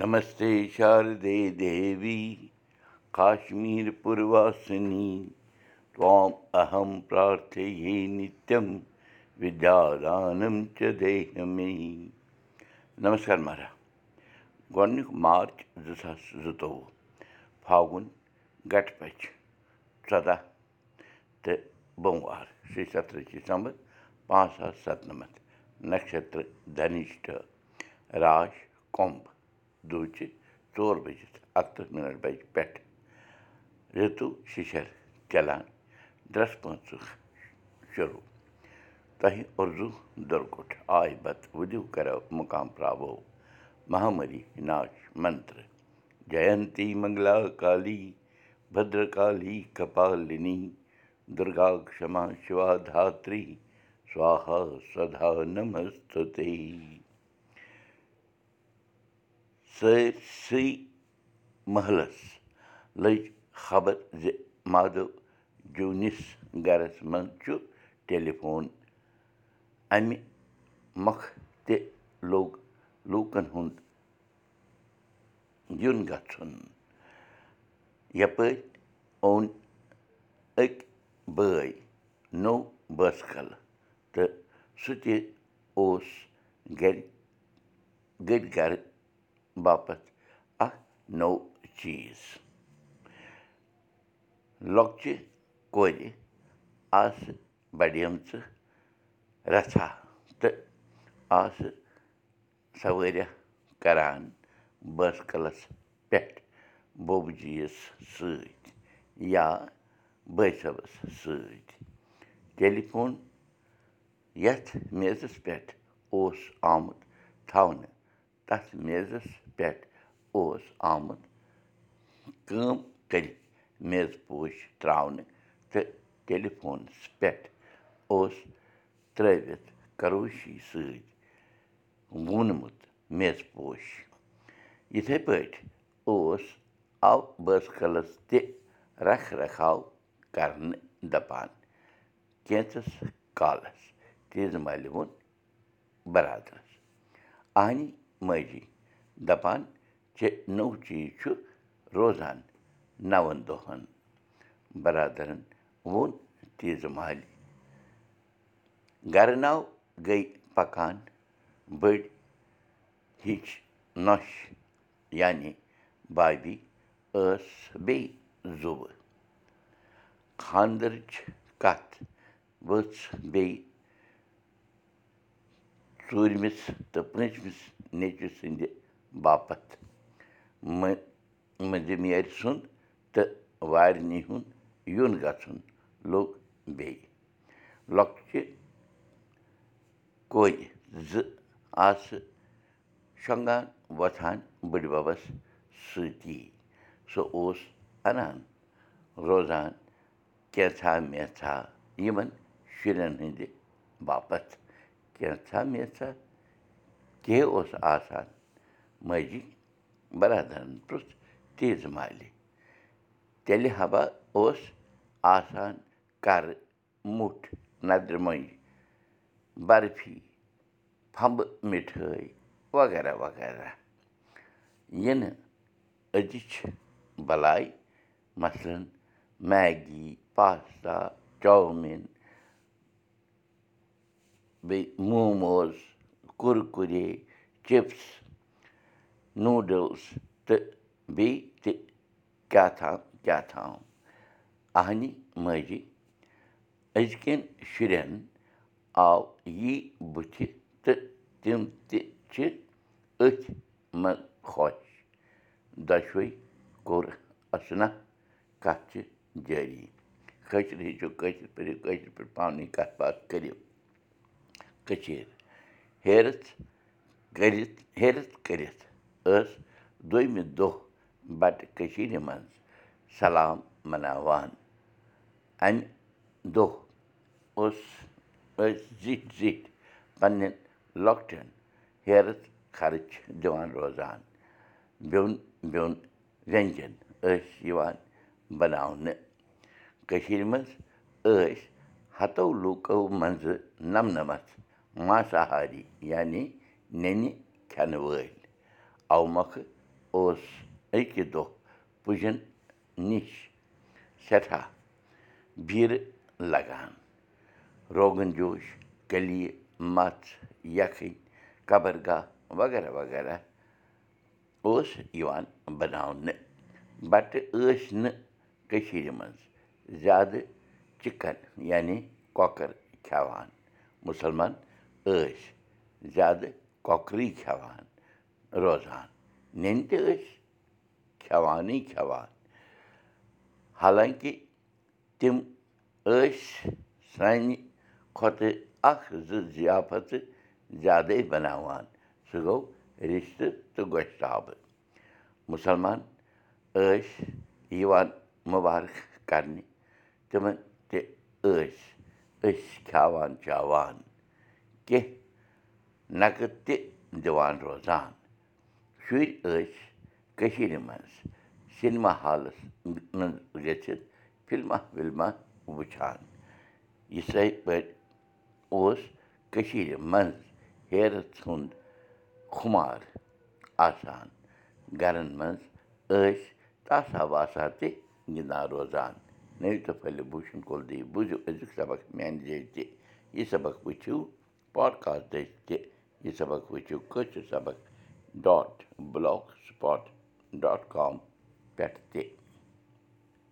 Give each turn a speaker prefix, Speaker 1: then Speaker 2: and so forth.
Speaker 1: नमस्ते शारदे देवी काश्मीरपुरवासिनी त्वाम् अहं प्रार्थये नित्यं विद्यादानं च देहि मे نمسکار مہراج گۄڈنیُک مارٕچ زٕ ساس زٕتووُہ فاگُن گٹہٕ پٔچھ ژۄداہ تہٕ بوموار شیٚے سَتتٕرٛہ ڈِسمبر پانٛژھ ساس سَتنَمَتھ نَشترٕ دھنِشٹ راش کومب دُہچہِ ژور بٔجِتھ اَکتٕرٛہ مِنٹ بَجہِ پٮ۪ٹھ رِتُو شِشَر چلان ڈرٛس پٲنٛژٕ شروٗع تۄہہِ اُردو دُرکُٹھ آے بتہٕ وُدِو کَرو مُقام پرٛاوو مہامٔری ناش منترٛ جَینتی منٛگلا کالی بدرکالی کپالِنی دُرگا کما شِوا دھاتری سوہا سدا نمستُتے سٲرسٕے محلَس لٔج خبر زِ مادو جوٗنِس گَرَس منٛز چھُ ٹیلی فون اَمہِ مۄکھٕ تہِ لوٚگ لوٗکَن ہُنٛد یُن گژھُن۔ یَپٲرۍ اوٚن أکۍ بٲے نوٚو بٲژکَل تہٕ سُہ تہِ اوس گَرِ گٔرۍ گَرٕ باپَتھ اَکھ نوٚو چیٖز لۄکچہِ کورِ آسہٕ بَڑیمژٕ رَژھا تہٕ آسہٕ سوٲرِیٛاہ کَران بٲژکَلَس پٮ۪ٹھ بوبجی یَس سۭتۍ یا بٲے صٲبَس سۭتۍ ٹیلی فون یَتھ میزَس پٮ۪ٹھ اوس آمُت تھاونہٕ تَتھ میزَس پٮ۪ٹھ اوس آمُت کٲم کٔرِتھ میزٕ پوش ترٛاونہٕ تہٕ ٹیلی فونَس پٮ۪ٹھ اوس ترٛٲوِتھ کروشی سۭتۍ ووٗنمُت میزٕ پوش یِتھَے پٲٹھۍ اوس اَو بٲژکَلَس تہِ رکھ رکھاو کَرنہٕ دَپان کینٛژَس کالَس تیزٕ مالہِ ووٚن بَرادَرَس اَہنہِ ماجی دَپان ژےٚ نوٚو چیٖز چھُ روزان نَوَن دۄہَن بَرادَرَن ووٚن تیٖژٕ مالہِ گَرٕ نَو گٔے پَکان بٔڑۍ ہِچ نۄش یعنی بابی ٲس بیٚیہِ زُوٕ خانٛدرٕچ کَتھ ؤژھ بیٚیہِ ژوٗرمِس تہٕ پٲنٛژمِس نیٚچوِس سٕنٛدِ باپَتھ مٔنٛزِمیٲرۍ سُنٛد تہٕ وارِنی ہُنٛد یُن گژھُن لوٚگ بیٚیہِ لۄکچہِ کورِ زٕ آسہٕ شۄنٛگان وۄتھان بٔڈِبَبَس سۭتی سُہ اوس اَنان روزان کینٛژھا مینٛژھا یِمَن شُرٮ۪ن ہٕنٛدِ باپَتھ کینٛژھا مینٛژھا کیٚنٛہہ اوس آسان ماجی بَرادَرَن پرُٛژھ تیزٕ مالہِ تیٚلہِ ہبا اوس آسان کَرٕ مُٹھ نَدرِ مۄنٛجہِ برفی پھمبہٕ مِٹھٲے وغیرہ وغیرہ یِنہٕ أزِچ بَلاے مثلاً میگی پاستا چاومِن بیٚیہِ موموز کُرکُرے چِپٕس نوٗڈٕلٕز تہٕ بیٚیہِ تہِ کیٛاہ تھام کیٛاہ تھام اَہنہِ ماجہِ أزکٮ۪ن شُرٮ۪ن آو یی بُتھِ تہٕ تِم تہِ چھِ أتھۍ منٛز خۄش دۄشوَے کوٚر اَسنا کَتھ چھِ جٲری کٲشِر ہیٚچھِو کٲشِر پٲٹھۍ کٲشِر پٲٹھۍ پانہٕ ؤنۍ کَتھ باتھ کٔرِو کٔشیٖر ہیرٕژ کٔرِتھ ہیرٕژ کٔرِتھ ٲس دوٚیمہِ دۄہ بَٹہٕ کٔشیٖرِ منٛز سلام مَناوان اَمہِ دۄہ اوس ٲسۍ زِٹھۍ زِٹھۍ پنٛنٮ۪ن لۄکٹٮ۪ن ہیرٕژ خرٕچ دِوان روزان بیوٚن بیوٚن وٮ۪نجَن ٲسۍ یِوان بَناونہٕ کٔشیٖرِ منٛز ٲسۍ ہَتو لوٗکو منٛزٕ نَمنَمَتھ ماساہاری یعنی نٮ۪نہِ کھٮ۪نہٕ وٲلۍ اَوٕ مۄکھٕ اوس اَکہِ دۄہ پُجن نِش سٮ۪ٹھاہ بیٖرٕ لگان۔ روغن جوش کٔلیہِ مژھ یَکھٕنۍ کبرگاہ وغیرہ وغیرہ اوس یِوان بناونہٕ بَٹہٕ ٲسۍ نہٕ کٔشیٖرِ منٛز زیادٕ چِکَن یعنی کۄکَر کھٮ۪وان مُسلمان ٲسۍ زیادٕ کۄکرٕے کھٮ۪وان روزان. نِنہِ تہِ ٲسۍ کھٮ۪وانٕے کھٮ۪وان حالانٛکہِ تِم ٲسۍ سانہِ کھۄتہٕ اَکھ زٕ ضِیافتہٕ زیادَے بَناوان. سُہ گوٚو رِستہٕ تہٕ گۄشتابہٕ مُسلمان ٲسۍ یِوان مُبارک کَرنہِ تِمَن تہِ ٲسۍ أسۍ کھٮ۪وان چاوان. کیٚنٛہہ نَقٕد تہِ دِوان روزان شُرۍ ٲسۍ کٔشیٖرِ منٛز سِنِما ہالَس منٛز گٔژھِتھ فِلمہ وِلمہ وٕچھان یِتھَے پٲٹھۍ اوس کٔشیٖرِ منٛز ہیرَس ہُنٛد خُمار آسان گَرَن منٛز ٲسۍ تاسا واسا تہِ گِنٛدان روزان نٔوۍ تہٕ پھٔلہِ بوٗشَن کُلدیپ بوٗزِو أزیُک سبق میٛانہِ ذٔریعہِ تہِ یہِ سبق وٕچھِو پاڈکاسٹ دٔسۍ تہِ یہِ سبق وٕچھِو کٲشِر سبق dot blogspot dot com پٮ۪ٹھ